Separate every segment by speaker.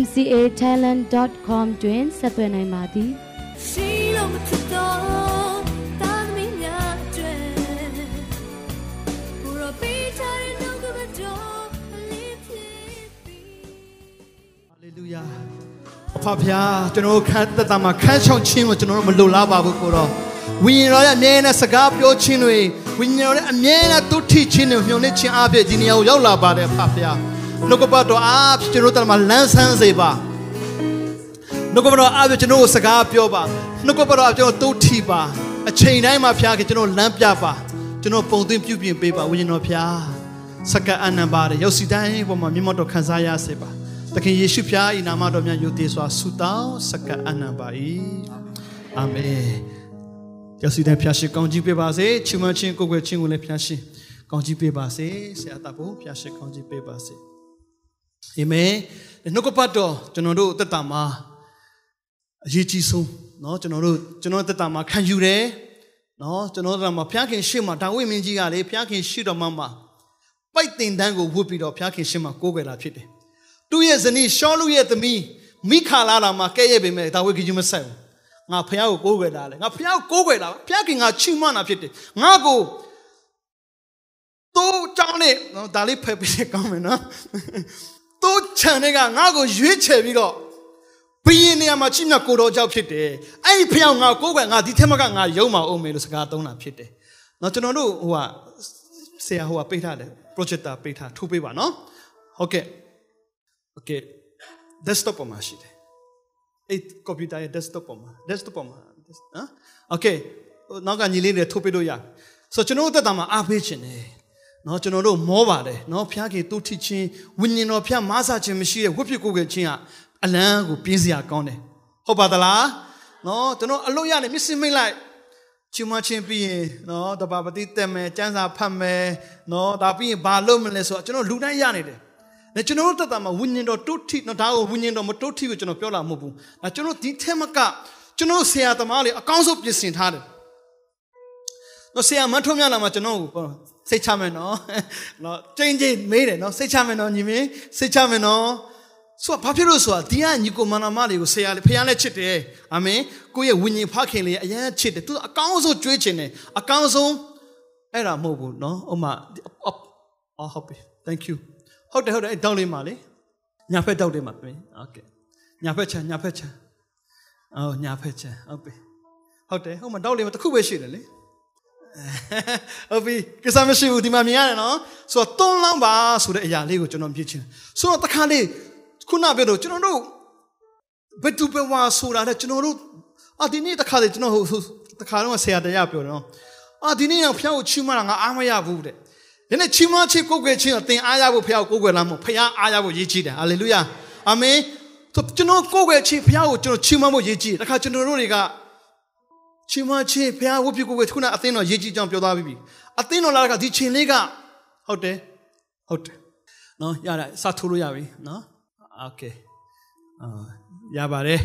Speaker 1: mcatalent.com တွင်ဆက်သွယ်နိုင်ပါသည်ရှိလို့မထတော့တာသမီးများကျွဲဘူရောပေးချင်တော့ကမတော်လေးဖြစ်
Speaker 2: ပြီးဟာလေလုယာအဖဖျားကျွန်တော်ခန်းတက်တာမှာခန်းချောင်းချင်းကိုကျွန်တော်တို့မလိုလားပါဘူးကိုတော့ဝိညာဉ်တော်ရဲ့အမြဲတမ်းစကားပြောခြင်းတွေဝိညာဉ်တော်ရဲ့အမြဲတမ်းတုထိခြင်းတွေညှို့နှိခြင်းအဖြစ်ဒီနေရာကိုရောက်လာပါတယ်အဖဖျား နှုတ်ကပတ်တော်အားဖြင့်ကျွန်တော်တို့မှာလန်းဆန်းစေပါနှုတ်ကပတ်တော်အားဖြင့်ကျွန်တော်ကိုစကားပြောပါနှုတ်ကပတ်တော်အားဖြင့်ကျွန်တော်တုထီပါအချိန်တိုင်းမှာဖျားခင်ကျွန်တော်လမ်းပြပါကျွန်တော်ပုံသွင်းပြုပြင်ပေးပါဝိညာဉ်တော်ဖျားစကားအနံပါတယ်ရောက်စီတိုင်းပေါ်မှာမြတ်မတော်ခံစားရစေပါသခင်ယေရှုဖျားဤနာမတော်မြတ်ယုတည်စွာဆုတောင်းစကားအနံပါ၏အာမင်ရောက်စီတိုင်းဖျားရှိကောင်းကြီးပေးပါစေချီးမွမ်းခြင်းကိုယ်ွယ်ခြင်းကိုလည်းဖျားရှင်ကောင်းကြီးပေးပါစေဆရာတော်ဘုဖျားရှိကောင်းကြီးပေးပါစေ အာမင်နှုတ်ကပတ်တော်ကျွန်တော်တို့တက်တာမှာအရေးကြီးဆုံးเนาะကျွန်တော်တို့ကျွန်တော်တက်တာမှာခံယူတယ်เนาะကျွန်တော်တို့မှာဖျားခင်ရှေ့မှာဒါဝိမင်းကြီးကလေဖျားခင်ရှေ့တော်မှာမှာပိုက်တင်တန်းကိုဝတ်ပြီးတော့ဖျားခင်ရှေ့မှာကိုးကွယ်တာဖြစ်တယ်သူ့ရဲ့ဇနီးရှောလူရဲ့သမီးမိခါလာလာမှာကဲ့ရဲ့ပေမဲ့ဒါဝိကြီးမဆက်ဘူးငါဖျားကိုကိုးကွယ်တာလေငါဖျားကိုကိုးကွယ်တာဖျားခင်ငါချီးမွမ်းတာဖြစ်တယ်ငါကိုတိုးကြောင်းနဲ့ဒါလေးဖယ်ပြီးကောင်းမယ်နော် သူခြံတွေကငါ့ကိုရွေးချယ်ပြီးတော့ဘီရင်နေရာမှာချိမြတ်ကိုတော်ကြောက်ဖြစ်တယ်အဲ့ဒီဖျောင်းငါကိုယ်ကငါဒီထက်မကငါယုံမအောင်မယ်လို့စကားသုံးတာဖြစ်တယ်နော်ကျွန်တော်တို့ဟိုကဆရာဟိုကပေးထားတယ် projector ပေးထားထိုးပေးပါနော်ဟုတ်ကဲ့ okay desktop ပေါ်မှာရှိတယ်အဲ့ computer ရဲ့ desktop ပေါ်မှာ desktop ပေါ်မှာဟမ် okay နောက်ကညီလေးတွေထိုးပေးလို့ရဆိုကျွန်တော်တို့တက်တာမှာအားပေးခြင်းတယ် နော်ကျွန်တော်တို့မောပါတယ်နော်ဖျားကေတုထိချင်းဝိညာဉ်တော်ဖျားမားစားခြင်းမရှိတဲ့ဝိဖြစ်ကိုယ်ကချင်းကအလန်းကိုပြင်းစရာကောင်းတယ်ဟုတ်ပါသလားနော်ကျွန်တော်အလို့ရတယ်မျက်စိမိတ်လိုက်ချီမချင်းပြီးရင်နော်တပါပတိတက်မယ်စံစာဖတ်မယ်နော်ဒါပြီးရင်ဘာလုပ်မလဲဆိုတော့ကျွန်တော်လူတိုင်းရနေတယ်။ကျွန်တော်တို့တက်တာမှာဝိညာဉ်တော်တုထိနော်ဒါကိုဝိညာဉ်တော်မတုထိကိုကျွန်တော်ပြောလာမဟုတ်ဘူး။ဒါကျွန်တော်ဒီထဲမှာကကျွန်တော်ဆရာသမားတွေအကောင်းဆုံးပြင်ဆင်ထားတယ်။နော်ဆရာမထွန်းမြလာမှာကျွန်တော်ကို စိတ်ချမယ်နော်နော်ကျင်းချင်းမေးတယ်နော်စိတ်ချမယ်နော်ညီမင်းစိတ်ချမယ်နော်ဆိုတော့ဘာဖြစ်လို့ဆိုတာဒီကညီကိုမနာမလေးကိုဆရာလေးဖခင်လည်းချစ်တယ်အာမင်ကိုယ့်ရဲ့ဝိညာဉ်ဖခင်လေးအရင်ချစ်တယ်သူအကောင်းဆုံးကြွေးချင်တယ်အကောင်းဆုံးအဲ့ဒါမဟုတ်ဘူးနော်ဥမာအော်ဟုတ်ပြီ thank you ဟုတ်တယ်ဟုတ်တယ်တောင်းလေးပါလေညာဖက်တောက်တယ်မှာပြင်โอเคညာဖက်ချမ်းညာဖက်ချမ်းအော်ညာဖက်ချမ်းဟုတ်ပြီဟုတ်တယ်ဟုတ်မှာတောက်လေးမှာတစ်ခုပဲရှိတယ်လေ ဟုတ်ပြီကိစ္စမရှိဘူးဒီမှာမြင်ရတယ်နော်ဆိုတော့သုံးလောင်းပါဆိုတဲ့အရာလေးကိုကျွန်တော်ပြချင်ဆိုတော့တခါလေးခုနပြောတော့ကျွန်တော်တို့ဘယ်သူပဲဝါဆိုတာတဲ့ကျွန်တော်တို့အာဒီနေ့တခါလေးကျွန်တော်ဟိုတခါတော့ဆရာတရားပြောတယ်နော်အာဒီနေ့တော့ဖျောက်ကိုချီးမတာငါအားမရဘူးတဲ့ဒီနေ့ချီးမချီးကိုးကွယ်ခြင်းတော့သင်အားရဖို့ဖျောက်ကိုးကွယ်လာမို့ဖျားအားရဖို့ရည်ကြည်တယ်ဟာလေလုယာအာမင်ဆိုကျွန်တော်ကိုးကွယ်ခြင်းဖျားကိုကျွန်တော်ချီးမဖို့ရည်ကြည်တခါကျွန်တော်တို့တွေက ချီမချေဖះဝတ်ပြုကိုကိုခုနအသင်းတော်ရေးကြည့်ကြောင်းပြောသားပြီးပြီအသင်းတော်လာကဒီချိန်လေးကဟုတ်တယ်ဟုတ်တယ်နော်ရတယ်စထိုးလို့ရပြီနော်โอเคအာရပါတယ်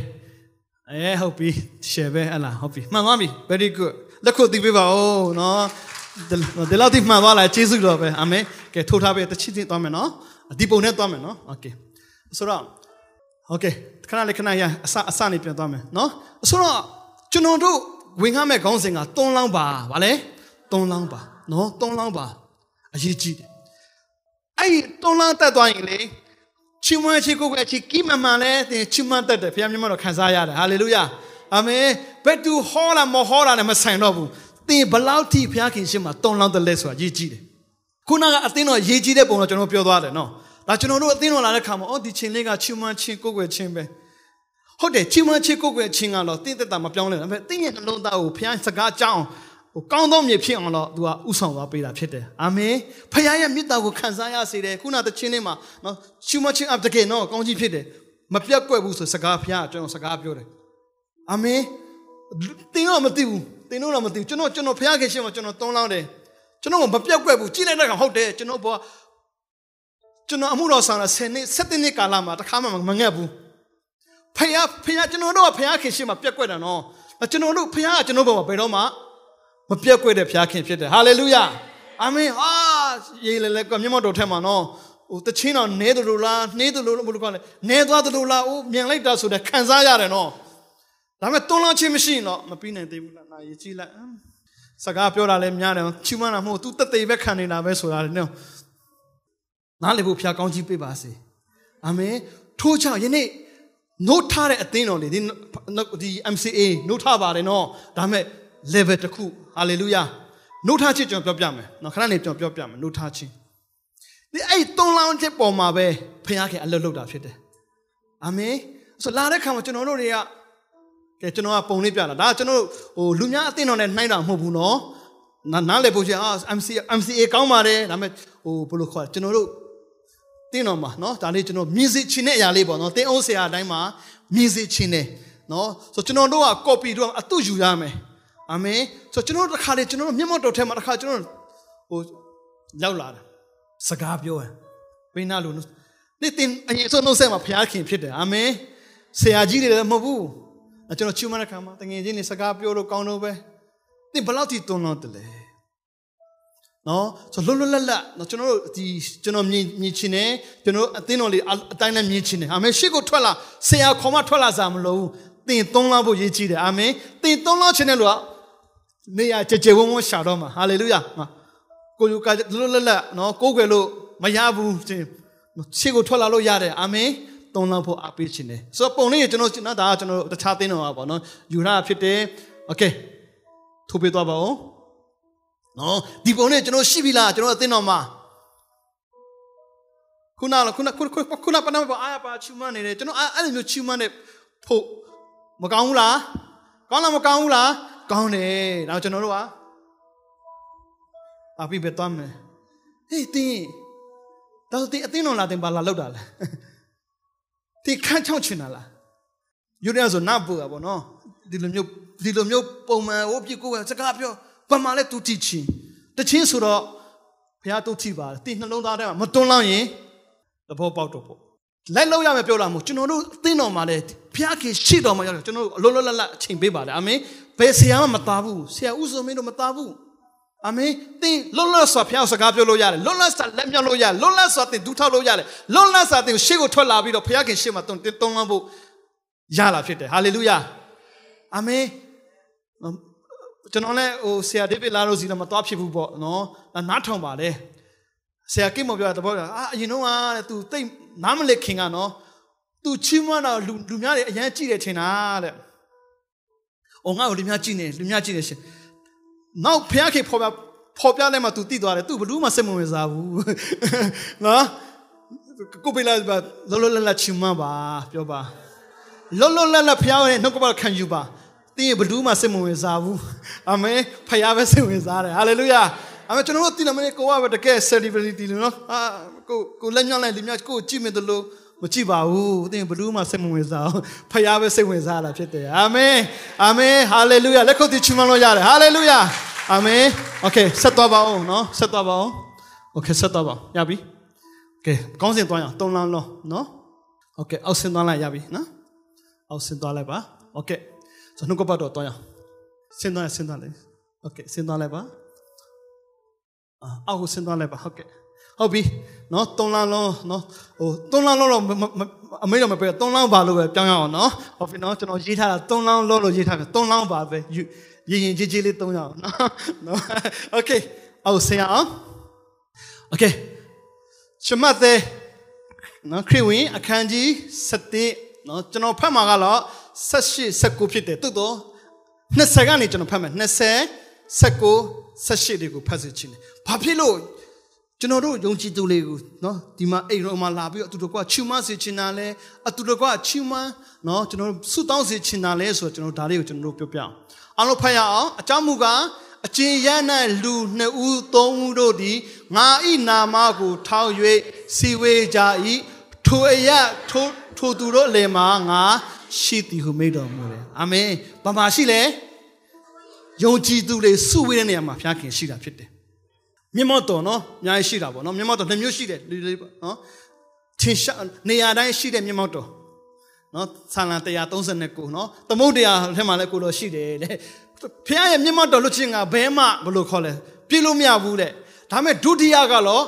Speaker 2: အဲဟုတ်ပြီ share ပဲဟလားဟုတ်ပြီမှန်သွားပြီ very good လက်ခုပ်တီးပေးပါဦးနော်ဒီလောက်တိမှန်သွားလားကျေးဇူးတော်ပဲအာမင်ကဲထိုးထားပေးတချစ်ချင်းသွားမယ်နော်ဒီပုံနဲ့သွားမယ်နော်โอเคဆိုတော့โอเคခဏလေးခဏရအစအစနေပြန်သွားမယ်နော်ဆိုတော့ကျွန်တော်တို့ ဝင်ခမဲ့ခေါင်းစဉ်က3လောင်းပါဗာလဲ3လောင်းပါနော်3လောင်းပါအရေးကြီးတယ်အဲ့ဒီ3လောင်းတက်သွားရင်လေချီးမွမ်းချီးကိုယ်ကချီးကိမမှန်လဲသင်ချီးမွမ်းတတ်တယ်ဘုရားမြတ်မတော်ခံစားရတယ်ဟာလေလုယာအာမင်ဘယ်သူဟောလာမဟောလာလည်းမဆိုင်တော့ဘူးသင်ဘလောက်ထိဘုရားခင်ရှင်းမှာ3လောင်းတလဲဆိုတာရေးကြည့်တယ်ခုနကအသင်းတော်ရေးကြည့်တဲ့ပုံတော့ကျွန်တော်ပြောသွားတယ်နော်ဒါကျွန်တော်တို့အသင်းတော်လာတဲ့ခါမှာအော်ဒီချင်းလေးကချီးမွမ်းချင်းကိုယ်ွယ်ချင်းပဲ ဟုတ်တယ်ချီးမွမ်းချစ်ကိုယ်ွယ်ခြင်းကတော့တင့်သက်တာမပြောင်းလဲဘူးဒါပေမဲ့တင့်ရဲ့နှလုံးသားကိုဖခင်စကားကြောင်းဟိုကောင်းသောမြေဖြစ်အောင်တော့သူကဥဆောင်သွားပေးတာဖြစ်တယ်အာမင်ဖခင်ရဲ့မေတ္တာကိုခံစားရစေတယ်ခုနတခြင်းလေးမှာနော်ချီးမွမ်းခြင်းအပ်တကယ်နော်ကောင်းကြီးဖြစ်တယ်မပြတ်ကွက်ဘူးဆိုစကားဖျားကျွန်တော်စကားပြောတယ်အာမင်တင်းတော့မသိဘူးတင်းတော့မသိဘူးကျွန်တော်ကျွန်တော်ဖျားခင်ရှင်းမှာကျွန်တော်တုံးလောင်းတယ်ကျွန်တော်မပြတ်ကွက်ဘူးကြည့်လိုက်တဲ့ကောင်ဟုတ်တယ်ကျွန်တော်ဘောကျွန်တော်အမှုတော်ဆောင်လာ10နှစ်7နှစ်ကာလမှာတစ်ခါမှမငတ်ဘူး ဖျားဖျားကျွန်တော်တို့ကဖျားခင်ရှင်းမှာပြတ်ကွက်တာနော်ကျွန်တော်တို့ဖျားကကျွန်တော်ဘောမှာဘယ်တော့မှမပြတ်ကွက်တဲ့ဖျားခင်ဖြစ်တယ်ဟာလေလုယာအာမင်ဟာရေးလေလေကမြတ်မတော်ထဲမှာနော်ဟိုတချင်းတော့နဲတယ်လို့လားနှေးတယ်လို့ဘယ်လိုကောလဲနဲသွားတယ်လို့လားအိုးမြန်လိုက်တာဆိုတဲ့ခံစားရတယ်နော်ဒါပေမဲ့တွန်းလောင်းခြင်းမရှိရင်တော့မပြီးနိုင်သေးဘူးလားနာရေးကြည့်လိုက်စကားပြောတာလည်းများတယ်ချီးမွမ်းတာမဟုတ်သူတက်သေးပဲခံနေတာပဲဆိုတာလေနော်နားလေဖို့ဖျားကောင်းကြီးပေးပါစေအာမင်ထိုးချယနေ့ နိုးထားတဲ့အသင်းတော်လေဒီဒီ MCA နိုးထားပါတယ်နော်ဒါပေမဲ့ level တစ်ခု hallelujah နိုးထားခြင်းကျွန်တော်ပြောပြမယ်နော်ခဏနေကျွန်တော်ပြောပြမယ်နိုးထားခြင်းဒီအဲ့သုံးလောင်းချက်ပေါ်မှာပဲဖခင်အလွတ်လွတ်တာဖြစ်တယ်အာမင်ဆိုလာတဲ့ခါမှာကျွန်တော်တို့တွေကကဲကျွန်တော်ကပုံလေးပြတာဒါကျွန်တော်ဟိုလူများအသင်းတော်နဲ့နှိုင်းတာမဟုတ်ဘူးနော်နားနားလေဖို့ချင်အာ MC MCA ကောင်းပါတယ်ဒါပေမဲ့ဟိုဘယ်လိုခေါ်ကျွန်တော်တို့ တင်းတော်မှာနော်ဒါလေးကျွန်တော်မြင်စေချင်တဲ့အရာလေးပေါ့နော်တင်းအောင်ဆရာအတိုင်းမှာမြင်စေချင်တယ်နော်ဆိုကျွန်တော်တို့က copy တို့အတုယူရမယ်အာမင်ဆိုကျွန်တော်တို့တစ်ခါလေကျွန်တော်တို့မျက်မှောက်တော်ထဲမှာတစ်ခါကျွန်တော်ဟိုရောက်လာတယ်စကားပြောရင်ဘိနာလို့နေ့တင်အရင်ဆုံးနှုတ်ဆက်မှာဘုရားခင်ဖြစ်တယ်အာမင်ဆရာကြီးတွေလည်းမဟုတ်ဘူးကျွန်တော်ချူမတဲ့ခါမှာတငယ်ချင်းတွေစကားပြောလို့ကောင်းတော့ပဲတင်ဘယ်လောက်ထိတွန်းလို့တလဲ နော်ဆိုလွတ်လွတ်လပ်လပ်နော်ကျွန်တော်တို့ဒီကျွန်တော်မြင်မြင်ချင်တယ်ကျွန်တော်အသင်းတော်လေးအတိုင်းနဲ့မြင်ချင်တယ်အာမင်ရှေ့ကိုထွက်လာဆရာခေါ်မထွက်လာစားမလို့တင်သုံးလောက်ဖို့ရည်ကြီးတယ်အာမင်တင်သုံးလောက်ချင်တဲ့လူကနေရကြကြဝုံဝုံရှာတော့မှာဟာလေလုယာကိုယူကလွတ်လွတ်လပ်နော်ကိုးကွယ်လို့မရဘူးရှေ့ကိုထွက်လာလို့ရတယ်အာမင်သုံးလောက်ဖို့အားပေးခြင်းတယ်ဆိုတော့ပုံလေးကျွန်တော်နော်ဒါကကျွန်တော်တခြားသင်းတော်ပါပေါ့နော်ယူရဖြစ်တယ်โอเคထိုးပေးသွားပါဦး နော်ဒီပုံလေးကျွန်တော်ရှိပြီလားကျွန်တော်အသင်းတော်မှာခုနကခုနခုခုနပနမပါအားပါချူမနေတယ်ကျွန်တော်အဲ့လိုမျိုးချူမနေဖို့မကောင်းဘူးလားကောင်းလားမကောင်းဘူးလားကောင်းတယ်ဒါကျွန်တော်တို့ကအပိပဲသွားမယ်ဟေးတင်းဒါဆိုတင်းအသင်းတော်လာတင်ပါလာလောက်တာလားဒီခန်းချောက်ချင်တာလားယူရဆိုနတ်ပူတာပေါ့နော်ဒီလိုမျိုးဒီလိုမျိုးပုံမှန်ဟိုပြကိုယ်စကားပြော ဘာမှလည်းတူတီချင်းတချင်းဆိုတော့ဘုရားတူတီပါတယ်ဒီနှလုံးသားထဲမှာမတွန်းလောင်းရင်သဘောပေါက်တော့ပေါ့လက်လောက်ရမယ်ပြောလာမို့ကျွန်တော်တို့အသင်းတော်မှာလည်းဘုရားခင်ရှိတော်မှာရောက်ကျွန်တော်တို့အလုံးလုံးလတ်လတ်အချိန်ပေးပါတယ်အာမင်ဘယ်ဆရာမှမသားဘူးဆရာဥစုံမင်းတို့မသားဘူးအာမင်သင်လွတ်လပ်စွာဘုရားစကားပြောလို့ရတယ်လွတ်လပ်စွာလက်မြောက်လို့ရတယ်လွတ်လပ်စွာသင်ဒူးထောက်လို့ရတယ်လွတ်လပ်စွာသင်ရှေ့ကိုထွက်လာပြီးတော့ဘုရားခင်ရှေ့မှာတုံတင်တုံးလန်းဖို့ရလာဖြစ်တယ်ဟာလေလုယာအာမင် ကျွန်တော်လည်းဟိုဆရာဒေးဗစ်လာရိုစီတော့မသွားဖြစ်ဘူးပေါ့နော်နားထောင်ပါလေဆရာကိတ်မပြောတဲ့ဘောအာအရင်တော့ကတဲ့ तू တိတ်နားမလစ်ခင်ကနော် तू ချီးမွမ်းတော့လူလူများတွေအရန်ကြည့်တယ်ထင်တာတဲ့။အော်ငါ့ကိုလူများကြည့်နေလူများကြည့်နေရှင်။နောက်ဖះခေဖော်ပြဖော်ပြလိုက်မှ तू တိသွားတယ် तू ဘလူးမှစိတ်မဝင်စားဘူး။နော်ကိုပေးလာပါလောလောလတ်လတ်ချီးမွမ်းပါပြောပါ။လောလောလတ်လတ်ဖះရဲ့နှုတ်ကပခံယူပါ။ တင်းဘလူးမှစိတ်မဝင်စားဘူး။အာမင်ဖះပဲစိတ်ဝင်စားတယ်။ဟာလေလုယာ။အမေကျွန်တော်တို့တင်တယ်မင်းကိုကပဲတကယ် celebrity လို့နော်အာကိုကိုလက်ညှောင်းလိုက်လူများကိုကြည့်မြင်တယ်လို့မကြည့်ပါဘူးသင်ဘလူးမှစိတ်မဝင်စားအောင်ဖခင်ပဲစိတ်ဝင်စားတာဖြစ်တယ်အာမင်အာမင်ဟာလေလုယာလက်ခုပ်တီချီးမွမ်းလို့ရတယ်ဟာလေလုယာအာမင်โอเคဆက်သွားပါအောင်နော်ဆက်သွားပါအောင်โอเคဆက်သွားပါရပြီโอเคကောင်းစင်သွားရအောင်တုံးလန်းလို့နော်โอเคအောက်ဆင်းသွားလိုက်ရပြီနော်အောက်ဆင်းသွားလိုက်ပါโอเค ဆိုနှုတ်ကပတ်တော်သွားရအောင်ဆင်းသွားဆင်းသွားလိုက်โอเคဆင်းသွားလိုက်ပါအောက်ကိုဆင်းသွားလိုက်ပါဟုတ်ကဲ့ဟုတ်ပြီနော်သုံးလလုံးနော်ဟိုသုံးလလုံးတော့အမေတော့မပြောသုံးလပါလို့ပဲပြောင်းရအောင်နော်ဟုတ်ပြီနော်ကျွန်တော်ရေးထားတာသုံးလလုံးလို့ရေးထားတယ်သုံးလပါပဲရင်ရင်ကြီးကြီးလေးသုံးရအောင်နော်နော်โอเคအောက်ဆင်းရအောင်โอเคရှမတ်တဲ့နော်ခရစ်ဝင်အခန်းကြီး7နော်ကျွန်တော်ဖတ်မှာကတော့ 18 19ဖြစ်တယ်တိုးတော့20ကနေကျွန်တော်ဖတ်မယ်20 19 18တွေကိုဖတ်စေချင်တယ်ဘာဖြစ်လို့ကျွန်တော်တို့ယုံကြည်သူလေးကိုနော်ဒီမှာအိမ်တော်မှာလာပြီးအတူတကွချူမစေချင်တာလဲအတူတကွချူမနော်ကျွန်တော်ဆုတောင်းစေချင်တာလဲဆိုတော့ကျွန်တော်ဒါလေးကိုကျွန်တော်တို့ပြောပြအောင်အားလုံးဖတ်ရအောင်အကြောင်းမူကားအကျဉ်ရ၌လူနှစ်ဦးသုံးဦးတို့သည်ငါဤနာမကိုထောက်၍စီဝေကြ၏ထိုအရထိုထိုသူတို့အလယ်မှာငါ ရှိသည်ဟုမိန့်တော်မူတယ်အာမင်ဘာမှရှိလဲယုံကြည်သူတွေစုဝေးတဲ့နေရာမှာဘုရားခင်ရှိတာဖြစ်တယ်မြတ်မော့တော်နော်အများကြီးရှိတာပေါ့နော်မြတ်မော့တော်နှစ်မျိုးရှိတယ်လူလေးနော်ထင်ရှားနေရာတိုင်းရှိတဲ့မြတ်မော့တော်နော်ဆာလံ139နော်သမုတ်တရားထဲမှာလည်းကိုလိုရှိတယ်တဲ့ဖခင်ရဲ့မြတ်မော့တော်လွတ်ခြင်းကဘဲမှဘယ်လိုခေါ်လဲပြည့်လို့မရဘူးတဲ့ဒါပေမဲ့ဒုတိယကတော့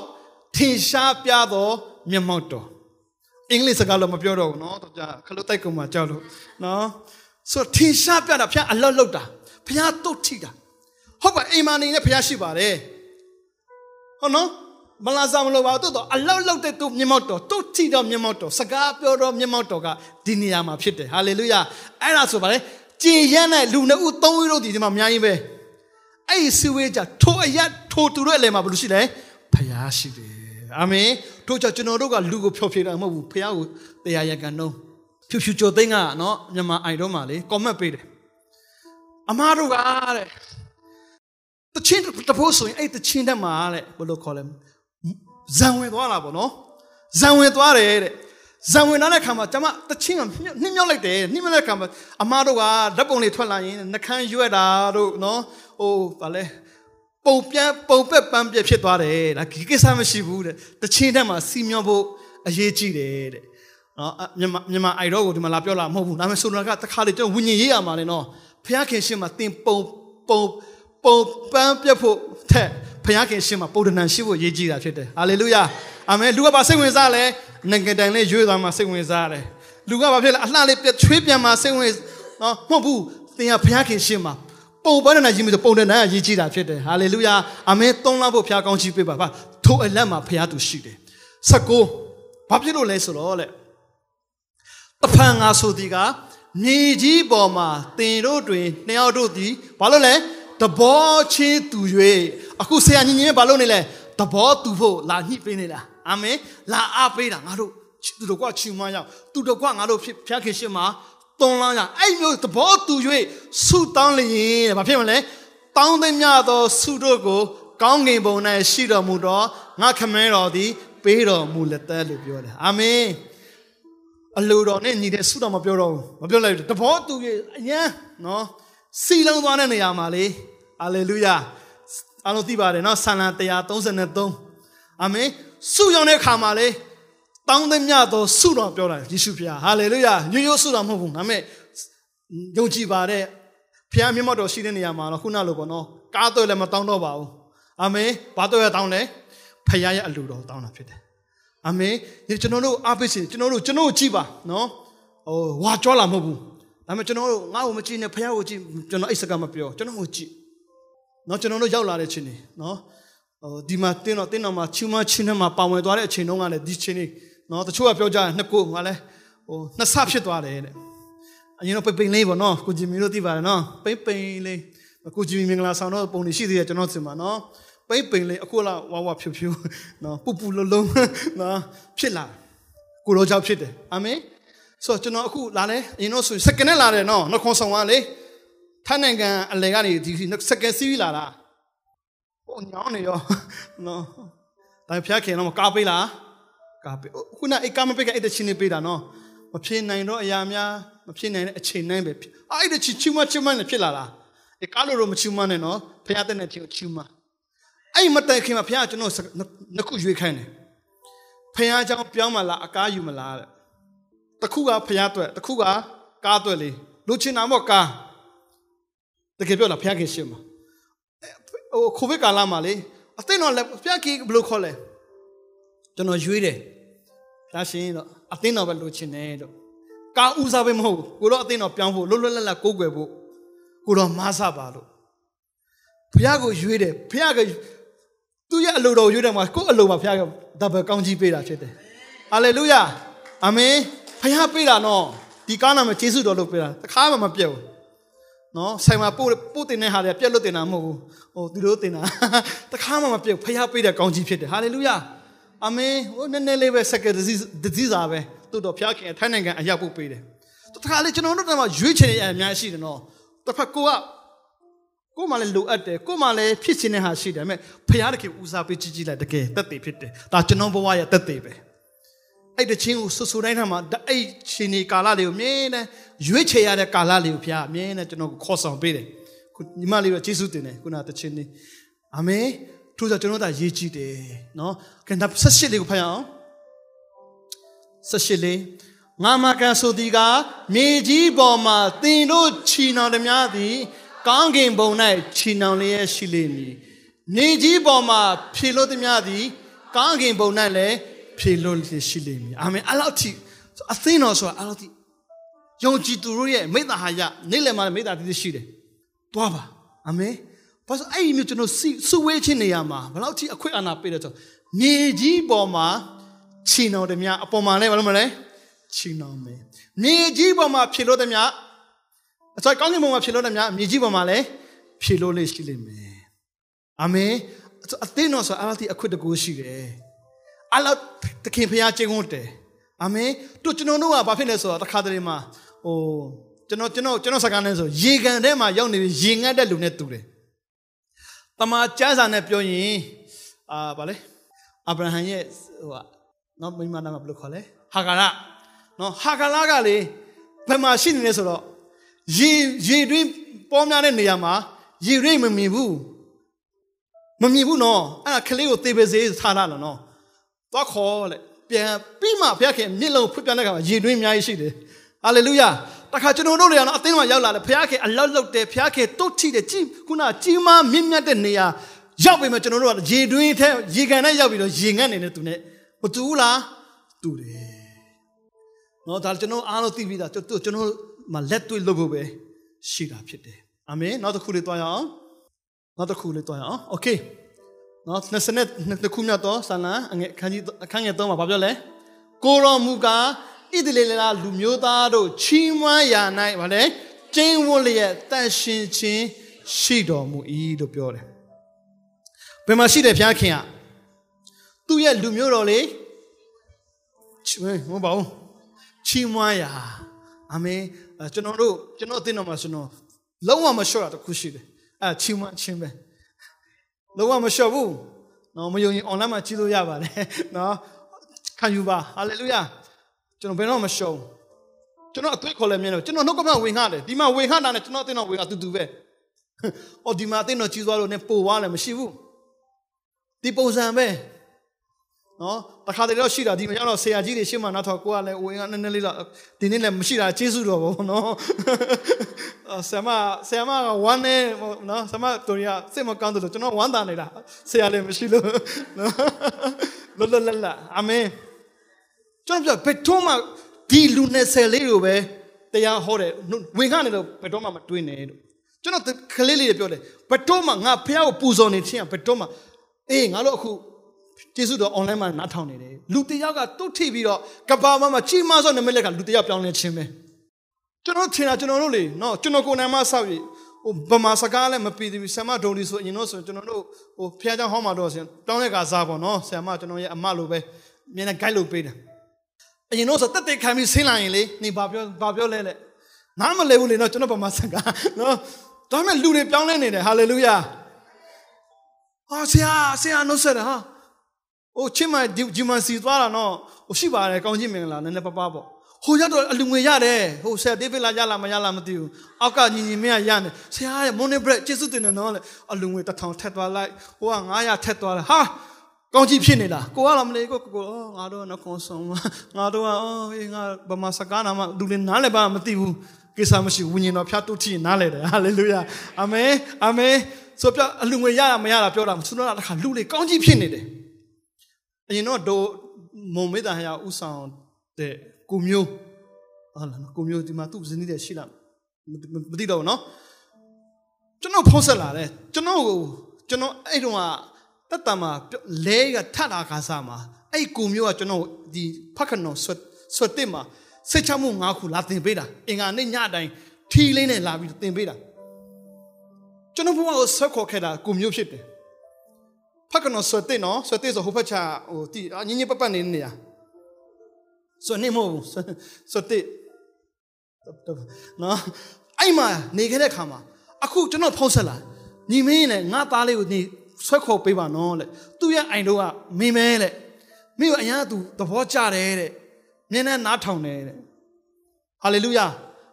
Speaker 2: ထင်ရှားပြသောမြတ်မော့တော် အင်္ဂလိပ်စကားလို့မပြောတော့ဘူးနော်တော့ကြာခလုတ်တိုက်ကုန်မှာကြောက်လို့နော်ဆိုထင်ရှားပြတာဖခင်အလောက်လောက်တာဖခင်တုတ်ထိတာဟုတ်ပါအိမ်မာနေနဲ့ဖခင်ရှိပါတယ်ဟုတ်နော်မလာစားမလို့ပါတော့တော့အလောက်လောက်တဲ့သူမြတ်မောက်တော်တုတ်ထိတော့မြတ်မောက်တော်စကားပြောတော့မြတ်မောက်တော်ကဒီနေရာမှာဖြစ်တယ်ဟာလေလုယာအဲ့ဒါဆိုပါလေကြည်ရမ်းတဲ့လူနှစ်ဦးသုံးဦးတို့ဒီဒီမှာအများကြီးပဲအဲ့ဒီစီဝေးကြထိုအရက်ထိုသူတို့အလယ်မှာဘယ်လိုရှိလဲဖခင်ရှိတယ် အာမင်တို့ကြောင့်ကျွန်တော်တို့ကလူကိုဖျော်ဖြေတာမဟုတ်ဘူးဖခင်ကိုတရားရကန်တော့ဖြူဖြူကျော်သိန်းကနော်မြန်မာအိုင်တော့မှာလေကွန်မန့်ပေးတယ်အမားတို့ကတဲ့တချင်းတဖို့ဆိုရင်အဲ့တချင်းတက်မှာတဲ့ဘယ်လိုခေါ်လဲဇံဝင်သွားလာပေါ့နော်ဇံဝင်သွားတယ်တဲ့ဇံဝင်လာတဲ့ခါမှာကျမတချင်းကနှင်းမြောက်လိုက်တယ်နှင်းမြောက်တဲ့ခါမှာအမားတို့ကဓာတ်ပုံတွေထွက်လာရင်နှခမ်းရွက်တာတို့နော်ဟိုဗာလဲ ပုံပြန်ပုံပက်ပန်းပြက်ဖြစ်သွားတယ်ဒါဒီကိစ္စမရှိဘူးတဲ့တချင်းတက်မှာစီမျောဖို့အရေးကြီးတယ်တဲ့နော်မြန်မာမြန်မာအိုင်တော့ကိုဒီမှာလာပြောလာမဟုတ်ဘူးဒါပေမဲ့ဆိုတော့ကတခါလေကျွန်တော်ဝิญဉ်ရေးရမှာလေနော်ဖျားခင်ရှင်းမှာတင်ပုံပုံပုံပန်းပြက်ဖို့တဲ့ဖျားခင်ရှင်းမှာပုံဒဏန်ရှိဖို့ရေးကြည့်တာဖြစ်တယ်ဟာလေလုယာအာမင်လူကပါစိတ်ဝင်စားလဲငကတိုင်လေးရွေးသွားမှစိတ်ဝင်စားတယ်လူကဘာဖြစ်လဲအလှလေးပြချွေးပြန်မှစိတ်ဝင်နော်မဟုတ်ဘူးသင်ကဖျားခင်ရှင်းမှာ ပုံပန်းဒဏန်ရေးမျိုးပုံဒဏန်ကရေးကြည့်တာဖြစ်တယ်ဟာလေလုယာအာမင်သုံးလောက်ဖို့ဖျားကောင်းချီးပေးပါပါထိုအလက်မှာဖျားသူရှိတယ်၁၉ဘာဖြစ်လို့လဲဆိုတော့လေတဖန်ငါဆိုဒီကမြေကြီးပေါ်မှာတင်တို့တွင်နှစ်ယောက်တို့သည်ဘာလို့လဲတဘောချင်းသူ၍အခုဆရာညီညီဘာလို့နေလဲတဘောသူဖို့လာညှိပေးနေတာအာမင်လာအားပေးတာငါတို့သူတို့ကချီမရောက်သူတို့ကငါတို့ဖြစ်ဖျက်ခင်ရှင်းမှာ သွန်လောင်းရအဲ့မျိုးတဘောသူ၍ဆုတောင်းလျင်တဲ့ဘာဖြစ်မလဲတောင်းသိမြသောဆုတို့ကို ကောင်းကင်ဘုံ၌ရှိတော်မူသောငါခမဲတော်သည် ပေးတော်မူလက်သက်လို့ပြောတယ်အာမင်အလိုတော်နဲ့ညီတဲ့ဆုတော်မပြောတော့ဘူးမပြောလိုက်ဘူးတဘောသူရဲ့အရန်နော်စီလုံးသွားတဲ့နေရာမှာလေဟာလေလုယာအားလုံးသိပါတယ်နော်ဆန်လာ133အာမင်ဆုရောင်တဲ့ခါမှာလေ တောင်းသမျှသောဆုတော်ပြောတာယေရှုဖခင်ဟာလေလုယာရိုးရိုးဆုတော်မဟုတ်ဘူးဒါပေမဲ့ယုံကြည်ပါတဲ့ဖခင်မျက်မှောက်တော်ရှိတဲ့နေရာမှာတော့ခုနလိုပေါ့နော်ကားတော့လည်းမတောင်းတော့ပါဘူးအာမင်ဘာတော့ရတောင်းလဲဖခင်ရဲ့အလိုတော်တောင်းတာဖြစ်တယ်အာမင်ဒီကျွန်တော်တို့အားပေးစီကျွန်တော်တို့ကျွန်တော်တို့ကြည်ပါနော်ဟိုဝါကြွားလာမဟုတ်ဘူးဒါပေမဲ့ကျွန်တော်တို့ငါ့ကိုမကြည့်နဲ့ဖခင်ကိုကြည့်ကျွန်တော်အိတ်စကားမပြောကျွန်တော်ကိုကြည့်နော်ကျွန်တော်တို့ရောက်လာတဲ့ချိန်နေနော်ဟိုဒီမှာတင်းတော့တင်းတော့မှာချူမချင်းနဲ့မှာပါဝင်သွားတဲ့အချိန်တုန်းကလည်းဒီချိန်နေ နော်တချို့ကပြောကြတယ်နှစ်ကိုငါလဲဟိုနှစ်ဆဖြစ်သွားတယ်တဲ့အရင်တော့ပိတ်ပိန်လေးပေါ့နော်ကိုဂျီမီတို့သိပါတယ်နော်ပိတ်ပိန်လေးကိုဂျီမီမင်္ဂလာဆောင်တော့ပုံနေရှိသေးတယ်ကျွန်တော်စင်ပါနော်ပိတ်ပိန်လေးအခုလာဝါဝါဖြူဖြူနော်ပူပူလုံးလုံးနော်ဖြစ်လာကိုရောကြောင့်ဖြစ်တယ်အာမင်ဆိုတော့ကျွန်တော်အခုလာလဲအရင်တော့ဆိုစက္ကနဲ့လာတယ်နော်နှခွန်ဆောင်ကလေထိုင်းနိုင်ငံအလဲကနေဒီစက္ကစီးလာတာဟိုညောင်းနေရောနော်ဒါဖျားခင်တော့ကားပေးလား ကာပေးခုနအိကာမပေးကအဲ့တချင်းနေပေးတာနော်မဖြစ်နိုင်တော့အရာများမဖြစ်နိုင်တဲ့အချိန်တိုင်းပဲအဲ့ဒီချီချူမချူမနဲ့ဖြစ်လာတာဒီကားလိုတော့မချူမနဲ့နော်ဖခင်တဲ့နဲ့ချူချူမအဲ့မတိုင်ခင်မှာဖခင်ကျွန်တော်နှစ်ခုရွေးခိုင်းတယ်ဖခင်ကြောင့်ပြောင်းမလားအကားယူမလားတဲ့တစ်ခုကဖခင်အတွက်တစ်ခုကကားအတွက်လေလူချင်းနာမော့ကားတကယ်ပြောတာဖခင်ရှင်မှာဟိုကိုဗစ်ကာလမှာလေအသိတော့လေဖခင်ဘယ်လိုခေါ်လဲကျွန်တော်ရွေးတယ် ဒါရှင်တော့အသိတော်ပဲလူချင်းတယ်တော့ကားဦးစားပဲမဟုတ်ကိုတော့အသိတော်ပြောင်းဖို့လွတ်လွတ်လပ်လပ်ကိုးကွယ်ဖို့ကိုတော့မားစားပါလို့ဖျားကိုရွေးတယ်ဖျားကသူ့ရဲ့အလိုတော်ရွေးတယ်မှာကိုယ့်အလိုမှာဖျားကဒါပဲကောင်းကြီးပေးတာဖြစ်တယ်ဟာလေလုယာအာမင်ဖျားပေးတာနော်ဒီကားနာမှာယေရှုတော်လို့ပေးတာတခါမှမပြတ်ဘူးနော်ဆိုင်မှာပို့ပို့တင်တဲ့ဟာတွေပြက်လို့တင်တာမဟုတ်ဘူးဟိုသူတို့တင်တာတခါမှမပြတ်ဖျားပေးတဲ့ကောင်းကြီးဖြစ်တယ်ဟာလေလုယာ အာမင်ဟိုနည်းနည်းလေးပဲစက်ကဒစီဒစီစာပဲတို့တော့ဖျားခင်ထိုင်းနိုင်ငံအရောက်ပို့ပေးတယ်တခါလေကျွန်တော်တို့တော့ရွေးချယ်နေရအများရှိတယ်နော်တစ်ဖက်ကိုကကိုမှလည်းလိုအပ်တယ်ကိုမှလည်းဖြစ်ခြင်းတဲ့ဟာရှိတယ်ဒါပေမဲ့ဖခင်တကယ်ဦးစားပေးကြည့်ကြည့်လိုက်တကယ်တက်တည်ဖြစ်တယ်ဒါကျွန်တော်ဘဝရဲ့တက်တည်ပဲအဲ့တချင်းကိုဆူဆူတိုင်းထားမှာအဲ့ရှင်ဒီကာလလေးကိုမြင်းနဲ့ရွေးချယ်ရတဲ့ကာလလေးကိုဖျားမြင်းနဲ့ကျွန်တော်ခေါ်ဆောင်ပေးတယ်ခုညီမလေးတို့ကျေးဇူးတင်တယ်ခုနတချင်းလေးအာမင် ထို့ကြောင့်ကျွန်တော်တို့ရေးကြည့်တယ်နော်ကဲဒါဆက်ရှစ်လေးကိုဖတ်ရအောင်ဆက်ရှစ်လေးငါမကန်ဆိုဒီကမြေကြီးပေါ်မှာတင်တို့ချီနှောင်သည်များသည်ကောင်းကင်ဘုံ၌ချီနှောင်လျက်ရှိလိမ့်မည်နေကြီးပေါ်မှာဖြေလို့သည်များသည်ကောင်းကင်ဘုံ၌လည်းဖြေလို့ရှိလိမ့်မည်အာမင်အဲ့လောက်ထိအသင်းတော်ဆိုတာအဲ့လောက်ထိယုံကြည်သူတို့ရဲ့မိသားဟာယနေ့လည်မှာမိသားတည်ရှိတယ်တွားပါအာမင် ဘာလို့အဲ့ဒီမျိုးကျွန်တော်စုဝေးခြင်းနေရာမှာဘယ်လောက်ထိအခွင့်အာဏာပေးတယ်ဆိုမြေကြီးပေါ်မှာချီနှောင်တယ်များအပေါ်မှာလည်းဘာလို့မလဲချီနှောင်မယ်မြေကြီးပေါ်မှာဖြေလို့တယ်များအစကောင်းကင်ဘုံမှာဖြေလို့တယ်များမြေကြီးပေါ်မှာလည်းဖြေလို့လေးရှိလိမ့်မယ်အာမင်အသင်းတော်ဆိုအားတိအခွင့်တကူရှိတယ်အလောတခင်ဖျားကျင်းဝတ်တယ်အာမင်တို့ကျွန်တော်တို့ကဘာဖြစ်လဲဆိုတော့တခါတလေမှာဟိုကျွန်တော်ကျွန်တော်ကျွန်တော်စကားနဲ့ဆိုရေကန်ထဲမှာရောက်နေပြီးရေငတ်တဲ့လူနဲ့တူတယ် တမန်ကျမ်းစာနဲ့ပြောရင်အာဗာလဲအာဗြဟံရဲ့ဟိုကနော်မိမနာမဘယ်လိုခေါ်လဲဟာဂါရနော်ဟာဂါရကလေဘယ်မှာရှိနေလဲဆိုတော့ရေရေတွင်းပေါ်များတဲ့နေရာမှာရေရိတ်မမြင်ဘူးမမြင်ဘူးနော်အဲ့ဒါကလေးကိုသေပစေးထားလာလို့နော်သွားခေါ်လေပြန်ပြီးမှဘုရားခင်မြင့်လုံးဖွင့်ပြတဲ့အခါမှာရေတွင်းအများကြီးရှိတယ်ဟာလေလုယာ တခါကျွန်တော်တို့တွေကတော့အသင်းမှာရောက်လာတယ်ဘုရားခင်အလောက်လောက်တယ်ဘုရားခင်တုတ်ထိတယ်ကြည်ခုနကြီးမားမြင့်မြတ်တဲ့နေရာရောက်ပြီမှကျွန်တော်တို့ကရေတွင်းထဲရေကန်ထဲရောက်ပြီးတော့ရေငတ်နေတဲ့သူနဲ့မတူဘူးလားတူတယ်နော်ဒါကျွန်တော်အားလုံးသိပြီးသားကျွန်တော်ကျွန်တော်မှလက်တွေ့လုပ်ဖို့ပဲရှိတာဖြစ်တယ်အာမင်နောက်တစ်ခုလေးတွားရအောင်နောက်တစ်ခုလေးတွားရအောင်โอเคနော်20နှစ်နှစ်ခုမြတ်တော့ဆန္ဒအငယ်အခန်းကြီးအခန်းငယ်3မှာဘာပြောလဲကိုရောမူကား ဣသရေလလူမျိုးသားတို့ချီးမွမ်းရာ၌ဗါလဲကျင်းဝတ်လျက်တန်ရှင်ခြင်းရှိတော်မူ၏လို့ပြောတယ်ဘယ်မှာရှိတယ်ဖျားခင်อ่ะသူ့ရဲ့လူမျိုးတော်လေးချီးမွမ်းမဟုတ်ပါဘူးချီးမွမ်းရာအာမင်ကျွန်တော်တို့ကျွန်တော်အသိတော်မှာကျွန်တော်လုံးဝမလျှော့ရတခုရှိတယ်အဲချီးမွမ်းခြင်းပဲလုံးဝမလျှော့ဘူးနော်မယုံရင် online မှာကြည့်လို့ရပါတယ်နော်ခံယူပါဟာလေလုယာ ကျွန်တော်ဘယ်တော့မရှုံးကျွန်တော်အသွေးခေါ်လဲမြင်တော့ကျွန်တော်နှုတ်ကပတ်ဝင်ခတယ်ဒီမှာဝင်ခတာနဲ့ကျွန်တော်အသိတော်ဝင်အတူတူပဲအော်ဒီမှာအသိတော်ကြီးသွားလို့ ਨੇ ပို့သွားလည်းမရှိဘူးဒီပုံစံပဲနော်တခါတလေတော့ရှိတာဒီမှာတော့ဆရာကြီးတွေရှေ့မှာနောက်တော့ကိုကလည်းဝင်ကနည်းနည်းလေးတော့ဒီနေ့လည်းမရှိတာကျေးဇူးတော်ပေါ့နော်ဆရာမဆရာမကဝမ်းနေနော်ဆရာမတို့ရစိတ်မကောင်းတယ်လို့ကျွန်တော်ဝမ်းသာနေတာဆရာလည်းမရှိလို့နော်လောလောလအာမင် ကျွန်တော်ဘယ်တော့မှဒီလူနဲ့ဆယ်လေးကိုပဲတရားဟောတယ်ဝင်ခနေလို့ဘယ်တော့မှမတွေးနဲ့လို့ကျွန်တော်ကလေးလေးတွေပြောတယ်ဘယ်တော့မှငါဖះကိုပူဇော်နေခြင်းဘယ်တော့မှအေးငါတို့အခုကျေးဇူးတော် online မှာနားထောင်နေတယ်လူတယောက်ကတုတ်ထိပြီးတော့ကဘာမမှာကြီးမားသောနမိတ်လက်ကလူတယောက်ပြောင်းလဲခြင်းပဲကျွန်တော်ထင်တာကျွန်တော်တို့လေနော်ကျွန်တော်ကိုယ်နိုင်မဆောက်ရဟိုဗမာစကားလည်းမပြီးသေးဘူးဆ iam ဒိုလီဆိုရင်တော့ဆိုကျွန်တော်တို့ဟိုဖះเจ้าဟောင်းမှာတော့ဆင်တောင်းတဲ့ကစားပေါ့နော်ဆ iam ကျွန်တော်ရဲ့အမလိုပဲမြင်တဲ့ guide လုပ်ပေးတယ် အရင်တော့ဆိုတက်တက်ခံပြီးဆင်းလာရင်လေနေဘာပြောဘာပြောလဲလေနားမလဲဘူးလေနော်ကျွန်တော်ဗမာစကားနော်ဒါပေမဲ့လူတွေပြောင်းလဲနေတယ်ဟာလေလုယာဟာဆရာဆရာနှုတ်ဆက်တယ်ဟာဟိုချင်းမဒီမစီသွားတာနော်ဟိုရှိပါတယ်ကောင်းကြီးမင်္ဂလာနည်းနည်းပပပေါ့ဟိုရတော့အလူငွေရတယ်ဟိုဆရာဒေးဗစ်လာရလာမရလာမသိဘူးအောက်ကညီညီမရရတယ်ဆရာရဲ့မွန်နေဘရက်ကျေးဇူးတင်တယ်နော်လေအလူငွေတစ်ထောင်ထက်သွားလိုက်ဟိုက900ထက်သွားတယ်ဟာ ကောင်းကြီးဖြစ်နေလားကိုကလားမလေးကိုကိုကိုငါတို့ကနခွန်ဆုံးငါတို့ကအော်ဟေးငါဗမာစကားနာမလူလည်းနားလည်းပါမသိဘူးကိစ္စမရှိဝိညာဉ်တော်ဖျားတုတ်ထီနားလည်းတယ်ဟာလေလုယာအာမင်အာမင်ဆိုပြအလူငွေရရမရတာပြောတာသူတို့ကတခါလူလေကောင်းကြီးဖြစ်နေတယ်အရင်တော့ဒိုမုံမေတ္တာဟရာဥဆောင်တဲ့ကိုမျိုးဟာလားကိုမျိုးဒီမှာသူ့ဇနီးတဲ့ရှိလားမသိတော့ဘူးနော်ကျွန်တော်ဖုံးဆက်လာတယ်ကျွန်တော်ကိုကျွန်တော်အဲ့တုန်းက တတ်တမှာလဲကထတာခါစားမှာအဲ့ကိုမျိုးကကျွန်တော်ဒီဖက်ခနော်ဆွတ်ဆွတ်တစ်မှာစိတ်ချမှု၅ခုလာတင်ပေးတာအင်္ဂါနေ့ညတိုင်းထီလေးနဲ့လာပြီးတင်ပေးတာကျွန်တော်ဘုရားကိုဆက်ခေါ်ခဲ့တာကိုမျိုးဖြစ်တယ်ဖက်ကနော်ဆွတ်တဲ့နော်ဆွတ်တဲ့ဆိုဟိုဖက်ချဟိုတီညင်ညင်ပတ်ပတ်နေနေရဆွတ်နေမဟုတ်ဆွတ်တဲ့နော်အဲ့မှာနေခဲ့တဲ့ခါမှာအခုကျွန်တော်ဖုံးဆက်လာညီမင်းနဲ့ငါသားလေးကိုနေ ဆွဲခေါ်ပေးပါနော်လေသူ့ရဲ့အိမ်တို့ကမင်းမဲလေမိကအရင်ကသူသဘောကျတယ်တဲ့ မြင်နဲ့နားထောင်တယ်တဲ့ဟာလေလုယာ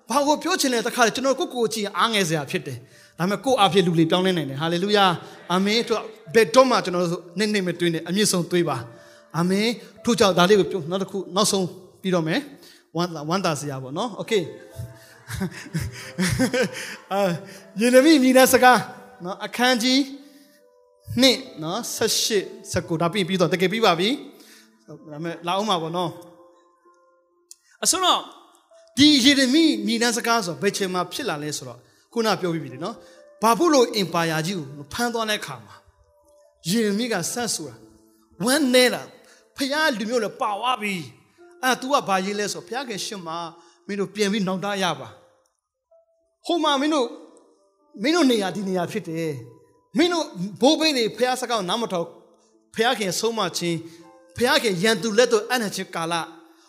Speaker 2: ဘာကိုပြောချင်လဲတခါလေကျွန်တော်ကိုကိုကြည့်အားငယ်စရာဖြစ်တယ်ဒါပေမဲ့ကိုအဖြစ်လူလေးပြောင်းလဲနိုင်တယ်ဟာလေလုယာအာမင်တို့ဘယ်တော့မှကျွန်တော်တို့နေ့နေ့မတွေးနဲ့အမြင့်ဆုံးတွေးပါအာမင်ထို့ကြောင့်ဒါလေးကိုပြောနောက်တစ်ခုနောက်ဆုံးပြီးတော့မယ်ဝမ်းဝမ်းသာစရာပေါ့နော်โอเคအာယေရမိမိတဲ့စကားနော်အခန်းကြီး နှစ်နော်18 19ဒါပြီးပြီးတော့တကယ်ပြီးပါပြီဒါပေမဲ့လာအောင်ပါပေါ့နော်အစတော့ဒီယေရမိမိတဲ့စကားဆိုဘယ်ချိန်မှာဖြစ်လာလဲဆိုတော့ခုနပြောပြီးပြီနော်ဘာဖို့လို့အင်ပါယာကြီးကိုဖမ်းသွားတဲ့ခါမှာယေရမိကဆက်ဆိုတာဝမ်းနေတာဖခင်လူမျိုးလည်းပါသွားပြီအဲ့ तू ကဘာရေးလဲဆိုဖခင်ခင်ရှင်မှာမင်းတို့ပြင်ပြီးနောက်သားရပါဟိုမှာမင်းတို့မင်းတို့နေရာဒီနေရာဖြစ်တယ် မင်းတို့ဘိုးဘိန်းတွေဖခင်စကားကိုနားမထောင်ဖခင်ဆုံးမချင်းဖခင်ရန်သူလက်တို့အနှချင်းကာလ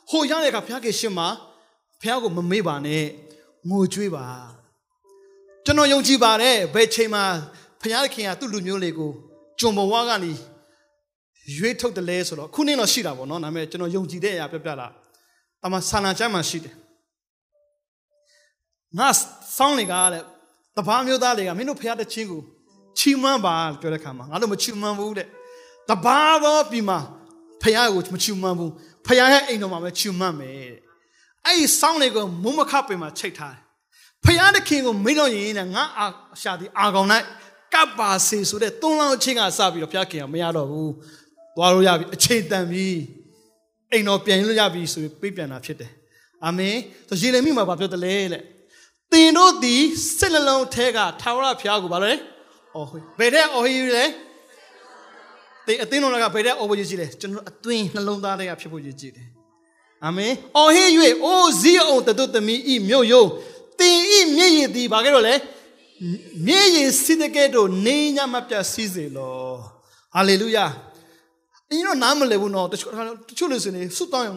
Speaker 2: ဟိုရောက်တဲ့အခါဖခင်ရှင်မှာဖခင်ကိုမမေ့ပါနဲ့ငိုကြွေးပါကျွန်တော်ယုံကြည်ပါတယ်ဘယ်ချိန်မှာဖခင်ကသူ့လူမျိုးလေးကိုဂျုံဘဝကနေရွေးထုတ်တယ်လဲဆိုတော့ခုနေ့တော့ရှိတာပေါ့နော်ဒါပေမဲ့ကျွန်တော်ယုံကြည်တဲ့အရာပြပြလာအမှဆန္ဒချမ်းမှရှိတယ်ငါစောင်းလေကားတဲ့တပားမျိုးသားတွေကမင်းတို့ဖះတဲ့ချင်းကို ချီးမွမ်းပါပြောတဲ့ခါမှာငါတို့မချီးမွမ်းဘူးတဲ့တပားတော့ပြီးမှဖះကိုမချီးမွမ်းဘူးဖះရဲ့အိမ်တော်မှာပဲချီးမွမ်းမယ်တဲ့အဲ့ဒီစောင်းလေကိုမုံမခပင်မှာချိတ်ထားတယ်ဖះတဲ့ခင်ကိုမင်းတို့ရင်နဲ့ငါအာရှာဒီအာကောင်၌ကပ်ပါစေဆိုတဲ့သုံးလောင်းချင်းကစပြီးတော့ဖះခင်ကမရတော့ဘူးသွားလို့ရပြီအချိန်တန်ပြီအိမ်တော်ပြန်လို့ရပြီဆိုပြီးပြေးပြန်တာဖြစ်တယ်အာမင်ဆိုယေရမိမှာပြောတယ်လေတဲ့သင်တို့သည်စစ်နှလုံးထဲကထာဝရဘုရားကိုဘာလဲ အော်ဟိဘယ်တဲ့အော်ဟိလဲတေအသင်းတော်ကဘယ်တဲ့အော်ဖို့ရည်ကြည့်လဲကျွန်တော်အသွင်းနှလုံးသားတွေကဖြစ်ဖို့ရည်ကြည့်တယ်အာမင်အော်ဟိ၍အိုးဇီးအောင်တတို့သမီးဤမြို့ယုံတင်ဤမြင့်ရည်သည်ဘာကြတော့လဲမြင့်ရည်စီတကဲ့တို့နေညမပြတ်စီးစေလောဟာလေလုယာအင်းတော့နားမလည်ဘူးနော်တချို့တချို့လူစနေစွတ်တောင်း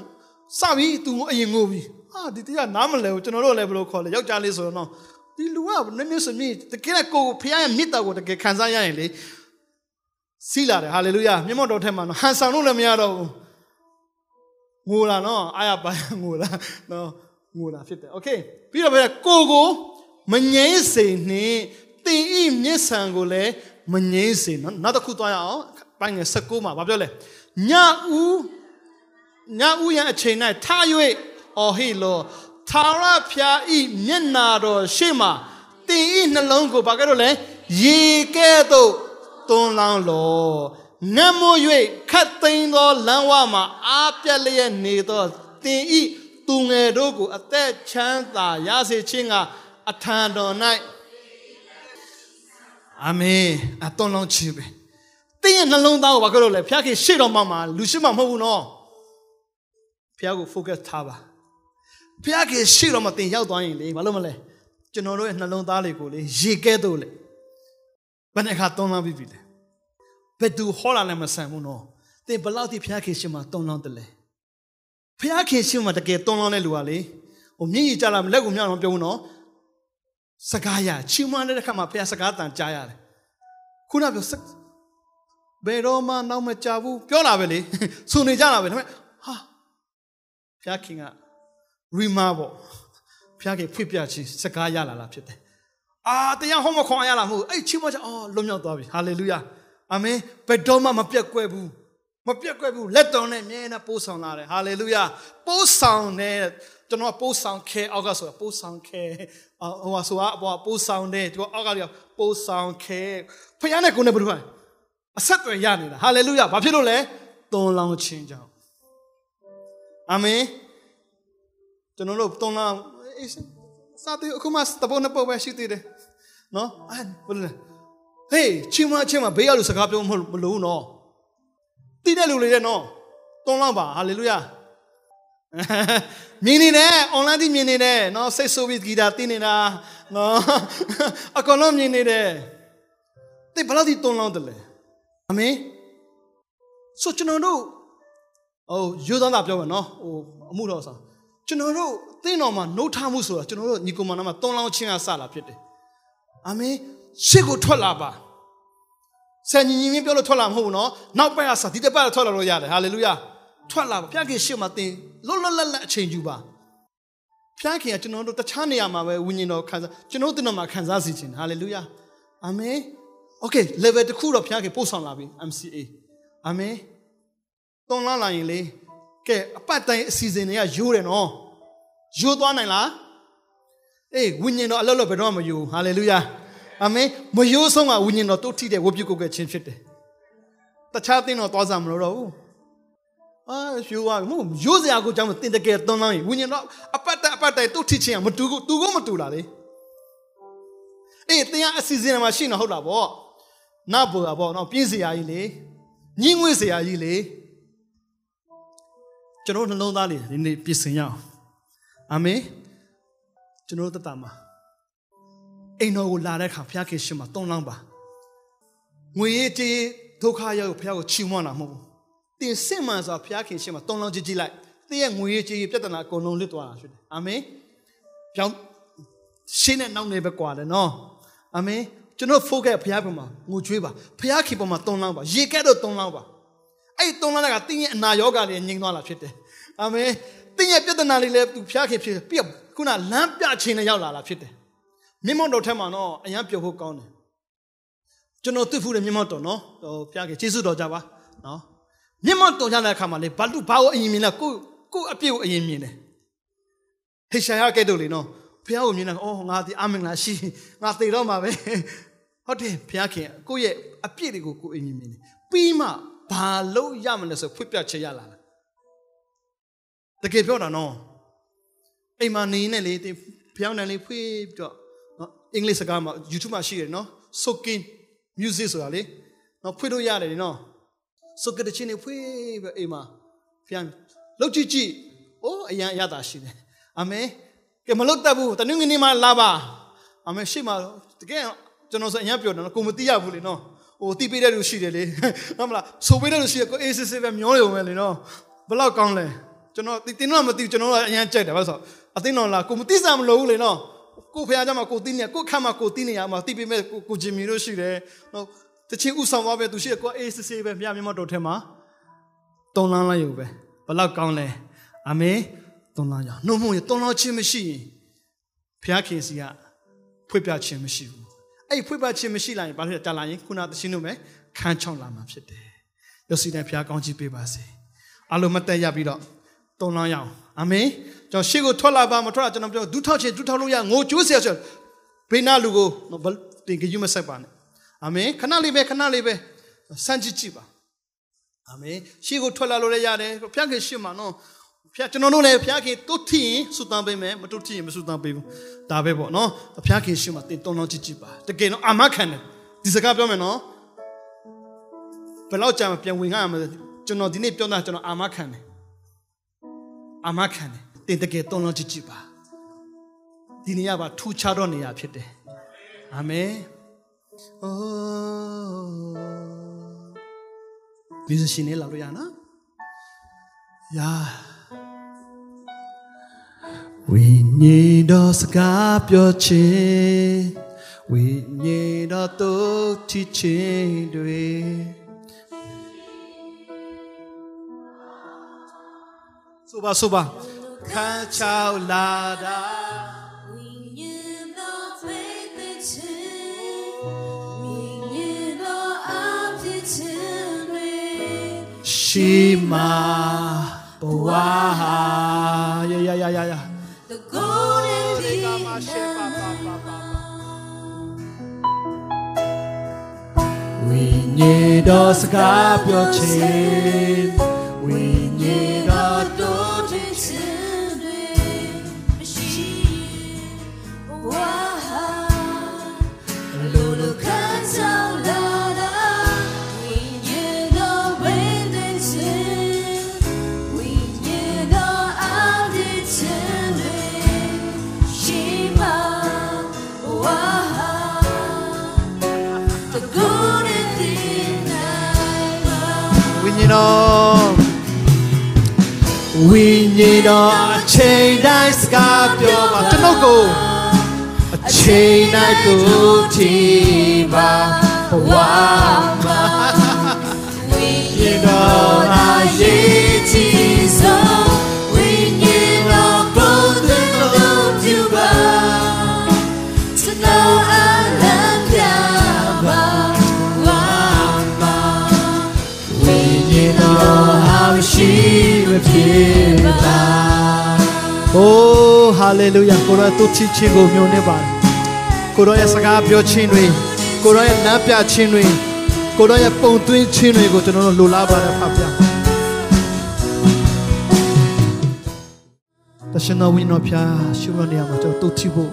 Speaker 2: စပြီသူအရင်ငိုပြီဟာဒီတရားနားမလည်ဘူးကျွန်တော်တို့လည်းဘယ်လိုခေါ်လဲယောက်ျားလေးဆိုတော့နော် ဒီလူကနည်းနည်းစမြည်တကယ်ကိုဖခင်ရဲ့မြစ်တာကိုတကယ်ခံစားရရင်လေစီးလာတယ်ဟာလေလုယာမျက်မှောက်တော်ထက်မှာနော်ဟန်ဆောင်လို့လည်းမရတော့ဘူးငိုလာနော်အာရပါငိုလာနော်ငိုလာဖြစ်တယ်โอเคပြီးတော့ပဲကိုကိုမငြိမ့်စေနှင့်တင်ဤမျက်ဆံကိုလည်းမငြိမ့်စေနော်နောက်တစ်ခုသွားရအောင်ပိုင်းငယ်16မှာဘာပြောလဲညဦးညဦးရန်အချိန်၌ထား၍အော်ဟိလော သာရဖျားဤမျက်နာတော်ရှေ့မှာတင်ဤနှလုံးကိုဘာကြတော့လဲရေကဲ့သို့သွန်းလောင်းလောနမွ၍ခတ်သိမ်းသောလမ်းဝမှာအားပြက်လျက်နေသောတင်ဤသူငယ်တို့ကိုအသက်ချမ်းသာရစေခြင်းကအထံတော်၌အာမင်အသွန်းလောင်းခြင်းပဲတင်းရဲ့နှလုံးသားကိုဘာကြလို့လဲဖျားခင်ရှေ့တော်မှာမှာလူရှိမှမဟုတ်ဘူးနော်ဖျားကို focus ထားပါ ဖျားခင်ရှေ့တော်မှာတင်ရောက်သွားရင်လေဘာလို့မလဲကျွန်တော်တို့ရဲ့နှလုံးသားလေးကိုလေရေကဲတော့လေဘယ်နှခါတုံးလောင်းပြီးပြီလဲဘယ်သူဟောလာလဲမဆန်ဘူးနော်တင်ဘလောက်ထိဖျားခင်ရှေ့မှာတုံးလောင်းတယ်လဲဖျားခင်ရှေ့မှာတကယ်တုံးလောင်းတဲ့လူကလေဟိုမြင့်ကြီးကြလာမလက်ကိုမြောက်အောင်ပြောဘူးနော်စကားရချီးမွမ်းတဲ့ခါမှာဖျားစကားတန်ကြားရတယ်ခုနပြောဘယ်တော့မှနောက်မကြဘူးပြောလာပဲလေဆိုနေကြတာပဲဒါပေမဲ့ဟာဖျားခင်က ရီမာပေါ့ဖျားခင်ဖွင့်ပြခြင်းစကားရလာတာဖြစ်တယ်အာတရားဟောမခွန်ရလာမဟုတ်အဲ့ချင်းမချအော်လွန်မြောက်သွားပြီဟာလေလုယာအာမင်ဘယ်တော့မှမပြတ်ကွဲဘူးမပြတ်ကွဲဘူးလက်တော်နဲ့မြဲနဲ့ပိုးဆောင်လာတယ်ဟာလေလုယာပိုးဆောင်တဲ့ကျွန်တော်ပိုးဆောင်ခဲအောက်ကဆိုပိုးဆောင်ခဲဟိုဆိုအပေါ်ပိုးဆောင်တဲ့ဒီအောက်ကလေးပိုးဆောင်ခဲဖခင်နဲ့ကိုယ်နဲ့ဘယ်လိုလဲအဆက်အသွယ်ရနေတာဟာလေလုယာဘာဖြစ်လို့လဲသွန်လောင်းခြင်းကြောင့်အာမင် ကျွန်တော်တို့သွန်လောင်းအေးစာတေအခုမှတပေါ်နှစ်ပေါ်ပဲရှိသေးတယ်နော်အဲဘယ်လဲဟေးချင်းမချင်းမဘေးရလို့စကားပြောမလို့နော်တိတဲ့လူတွေတဲ့နော်သွန်လောင်းပါဟာလေလုယာမြင်နေတယ် online တိမြင်နေတယ်နော်စိတ်ဆိုးပြီးဂီတာတင်းနေတာနော်အကုန်လုံးမြင်နေတယ်တိဘယ်လောက်ထိသွန်လောင်းတယ်လဲအာမင်ဆိုကျွန်တော်တို့ဟိုယူသားတာပြောမယ်နော်ဟိုအမှုတော်ဆောင် ကျွန်တော်တို့အသင်းတော်မှာနှုတ်ထားမှုဆိုတာကျွန်တော်တို့ညီကောင်မနာမှာသွန်လောင်းခြင်းအစလာဖြစ်တယ်အာမင်ရှေ့ကိုထွက်လာပါဆယ်ညီညီမင်းပြောလို့ထွက်လာမဟုတ်ဘူးနော်နောက်ပတ်အစဒီတစ်ပတ်ထွက်လာလို့ရတယ်ဟာလေလုယာထွက်လာပါဖခင်ရှေ့မှာသင်လွတ်လွတ်လပ်လပ်အချိန်ယူပါဖခင်ကကျွန်တော်တို့တခြားနေရာမှာပဲဝိညာဉ်တော်ခံစားကျွန်တော်တို့တင်တော်မှာခံစားစီခြင်းဟာလေလုယာအာမင် okay level တစ်ခုတော့ဖခင်ပို့ဆောင်လာပြီ MCA အာမင်သွန်လောင်းလာရင်လေ ကဲအပတ်တိုင်းအစီအစဉ်တွေကယိုးတယ်နော်ယိုးသွားနိုင်လားအေးဝိညာဉ်တော်အလောလောဘယ်တော့မှမယိုးဟာလေလုယာအာမင်မယိုးဆုံးကဝိညာဉ်တော်တို့ထိတဲ့ဝတ်ပြုတ်ကိုယ်ကချင်းဖြစ်တယ်တခြားသင်တော်သွားစားမလို့တော့ဘူးအာယူပါမဟုတ်ရိုးစရာကိုကြောင့်တင်တကယ်သွန်းလောင်းရင်ဝိညာဉ်တော့အပတ်တအပတ်တိုင်းတို့ထိချင်းမတူဘူးတူကိုမတူတာလေအေးတင်ရအစီအစဉ်မှာရှိနေဟုတ်တာဗောနဘောတာဗောနော်ပြင်းစရာကြီးလေညင်းငွေ့စရာကြီးလေ ကျွန်တော်နှလုံးသားလေးဒီနေ့ပြည့်စင်ရအောင်အာမင်ကျွန်တော်တတမှာအိမ်တော်ကိုလာတဲ့အခါဘုရားခင်ရှင်မှာတုံးလောင်းပါငွေရေးကြေးဒုက္ခရောက်ဘုရားကိုချီးမွမ်းတာမဟုတ်ဘူးတင်စစ်မှန်စွာဘုရားခင်ရှေ့မှာတုံလုံးကြည့်ကြည့်လိုက်တင်းရဲ့ငွေကြေးပြဿနာအကုန်လုံးလစ်သွားတာဖြစ်တယ်အာမင်ပြောင်းရှင်းတဲ့နောက်နေပဲကွာတယ်နော်အာမင်ကျွန်တော် focus ဘုရားပေါ်မှာငိုကြွေးပါဘုရားခင်ပေါ်မှာတုံလောင်းပါရေကဲတော့တုံလောင်းပါ အဲ့တုံလောင်းကတင်းရဲ့အနာရောဂါတွေငြိမ်သွားလာဖြစ်တယ်အာမင်တင်းရဲ့ပြဿနာတွေလည်းသူဘုရားခင်ဖြစ်ပြခုနလမ်းပြခြင်းနဲ့ရောက်လာတာဖြစ်တယ်မြင့်မော့တော်ထက်မှာတော့အရန်ပြုတ်ဖို့ကောင်းတယ်ကျွန်တော်သိဖူးတဲ့မြင့်မော့တော်နော်ဟိုဘုရားခင်ကျေးဇူးတော်ကြပါနော်မျက်မှောက်တော်ကြတဲ့အခါမှာလေဘာလူဘာကိုအရင်မြင်လဲကိုကိုအပြစ်ကိုအရင်မြင်တယ်ဟေရှာယကဲ့သို့လေနော်ဘုရားကိုမြင်တယ်အော်ငါဒီအမင်္ဂလာရှိငါသေတော့မှာပဲဟုတ်တယ်ဘုရားခင်ကိုရဲ့အပြစ်တွေကိုကိုအရင်မြင်တယ်ပြီးမှ ဘာလို့ရမလဲဆိုဖွင့်ပြချက်ရလာတာတကယ်ပြောတာနော်အိမ်မှာနေနေလေဒီဘုရားနဲ့လေးဖွင့်ပြီးတော့နော်အင်္ဂလိပ်စကားမှာ YouTube မှာရှိတယ်နော် soaking music ဆိုတာလေနော်ဖွင့်လို့ရတယ်နော်စုကတဲ့ချင်းနေဖွေးပဲအိမ်မှာပြန်လောက်ကြည့်ကြည့်အိုးအရန်အရသာရှိတယ်အာမင်ကဲမလုတ်တတ်ဘူးတနင်္ဂနွေမှာလာပါအာမင်ရှေ့မှာတကယ်ကျွန်တော်ဆိုအရန်ပြောတယ်နော်ကိုမသိရဘူးလေနော် ဟိုတီးပေးတဲ့လူရှိတယ်လေဟုတ်မလားဆိုပေးတဲ့လူရှိတယ်ကိုအေးစစ်စစ်ပဲမျောနေုံပဲလေနော်ဘလောက်ကောင်းလဲကျွန်တော်တင်းတော့မသိကျွန်တော်ကအရန်ကြိုက်တယ်ဘာလို့ဆိုအသိတော်လားကိုမသိစားမလို့ဘူးလေနော်ကိုဖះကြမှာကိုသိနေကိုခတ်မှာကိုသိနေရမှာသိပေးမဲ့ကိုဂျင်မီတို့ရှိတယ်ဟုတ်တချင်းဥဆောင်သွားပဲသူရှိကွာအေးစစ်စစ်ပဲမြမြမတော်ထဲမှာတုံလန်းလိုက်ယူပဲဘလောက်ကောင်းလဲအာမင်တုံလန်းရနှုတ်မှုရတုံလန်းခြင်းမရှိရင်ဘုရားခင်စီကဖွင့်ပြခြင်းမရှိဘူး အဲ့ဖွင့်ပြခြင်းမရှိလာရင်ဘာဖြစ်လဲတာလာရင်ခုနသရှင်တို့ပဲခန်းချောင်းလာမှာဖြစ်တယ်ယုတ်စီတဲ့ဘုရားကောင်းချီးပေးပါစေအလုံးမတက်ရပြီးတော့တုံလန်းရအောင်အာမင်ကျွန်တော်ရှေ့ကိုထွက်လာပါမထွက်လာကျွန်တော်ပြောဒူးထောက်ခြင်းဒူးထောက်လို့ရငိုကြိုးเสียဆိုဘေးနာလူကိုတင်ကြည့်မဆက်ပါနဲ့အာမင်ခဏလေးပဲခဏလေးပဲစမ်းကြည့်ကြည့်ပါအာမင်ရှေ့ကိုထွက်လာလို့လည်းရတယ်ဘုရားခင်ရှေ့မှာနော် ဘုရားကျွန်တော်တို့လည်းဘုရားခင်တုတ်ထရင်ဆုတောင်းပေးမယ်မတုတ်ထရင်မဆုတောင်းပေးဘူးဒါပဲပေါ့နော်ဘုရားခင်ရှေ့မှာတင်တုံးလုံးကြည့်ကြည့်ပါတကယ်တော့အာမခံတယ်ဒီစကားပြောမယ်နော်ဘယ်တော့ကြာမှပြန်ဝင်ရမှာကျွန်တော်ဒီနေ့ပြောတာကျွန်တော်အာမခံတယ်အာမခံတယ်တင်တကယ်တုံးလုံးကြည့်ကြည့်ပါဒီနေရာပါထူခြားတော့နေရာဖြစ်တယ်အာမင် musician လေးလောက်လို့ရနော်ယာဝိညာဉ်တော်စကားပြောခြင်းဝိညာဉ်တော်တို့ချ စ်ခြင်းတွေဆိုပါဆိုပါခန်းချောက်လာတာရှိမာဘဝဟာရ ဒီကမှာရှေပါပါပါပါဝိညာဉ် ကားပြောပါကျွန်တော်ကိုအချိန်တိုင်းကိုကြည်ပါဘဝမှာ
Speaker 3: ဝိရင်တော်သာရေးချီဆုံးဝိညာဉ်တော်ဘုဒ္ဓတော်ပြုပါစနောအလံပြပါဝါပါဝိညာဉ်တော်ဟာရှိမဖြစ်ပါ။
Speaker 2: အိုး ဟာလေလုယာကိုရောတို့ချစ်ခြင်းကိုမျှော်နေပါတယ်။ကိုရောရဲ့စကားပြောခြင်းတွေကိုရောရဲ့လမ်းပြခြင်းတွေကိုရောရဲ့ပုံသွင်းခြင်းတွေကိုကျွန်တော်တို့လိုလားပါတယ်ဖပါဗျာ။တရှင်တော်ဝိညာဉ်တော်ဖျားရှုမနေရမှာကျွန်တော်တို့ချစ်ဖို့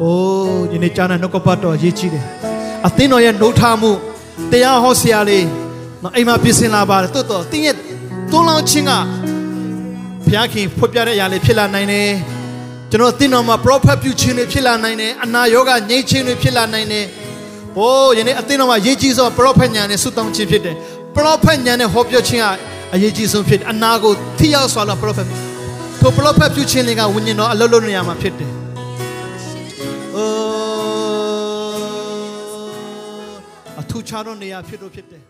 Speaker 2: အိုးယနေ့ကြားနာနှုတ်ကပတ်တော်ရေးကြည့်တယ်။အသင်းတော်ရဲ့နှုတ်ထားမှုတရားဟောဆရာလေးနော်အိမ်မှာပြင်ဆင်လာပါတယ်တိုးတော့တင်းရဲ့တွန်းလောင်းခြင်းကဘုရားခင်ဖွင့်ပြတဲ့အရာလေးဖြစ်လာနိုင်တယ် ကျွန်တော်တင်းတော်မှာ prophet ပြုခြင်းတွေဖြစ်လာနိုင်တယ်အနာရောဂါငြိမ်းခြင်းတွေဖြစ်လာနိုင်တယ်ဘိုးယနေ့အတင်းတော်မှာရေးကြီးဆုံး prophet ညာနဲ့ဆုတောင်းခြင်းဖြစ်တယ် prophet ညာနဲ့ဟောပြောခြင်းကအရေးကြီးဆုံးဖြစ်တယ်အနာကိုထိရောက်စွာလာ prophet ထို prophet ပြုခြင်းတွေကဝိညာဉ်တော်အလုံးလုံးနေရာမှာဖြစ်တယ်အိုးအထူးခြားသောနေရာဖြစ်လို့ဖြစ်တယ်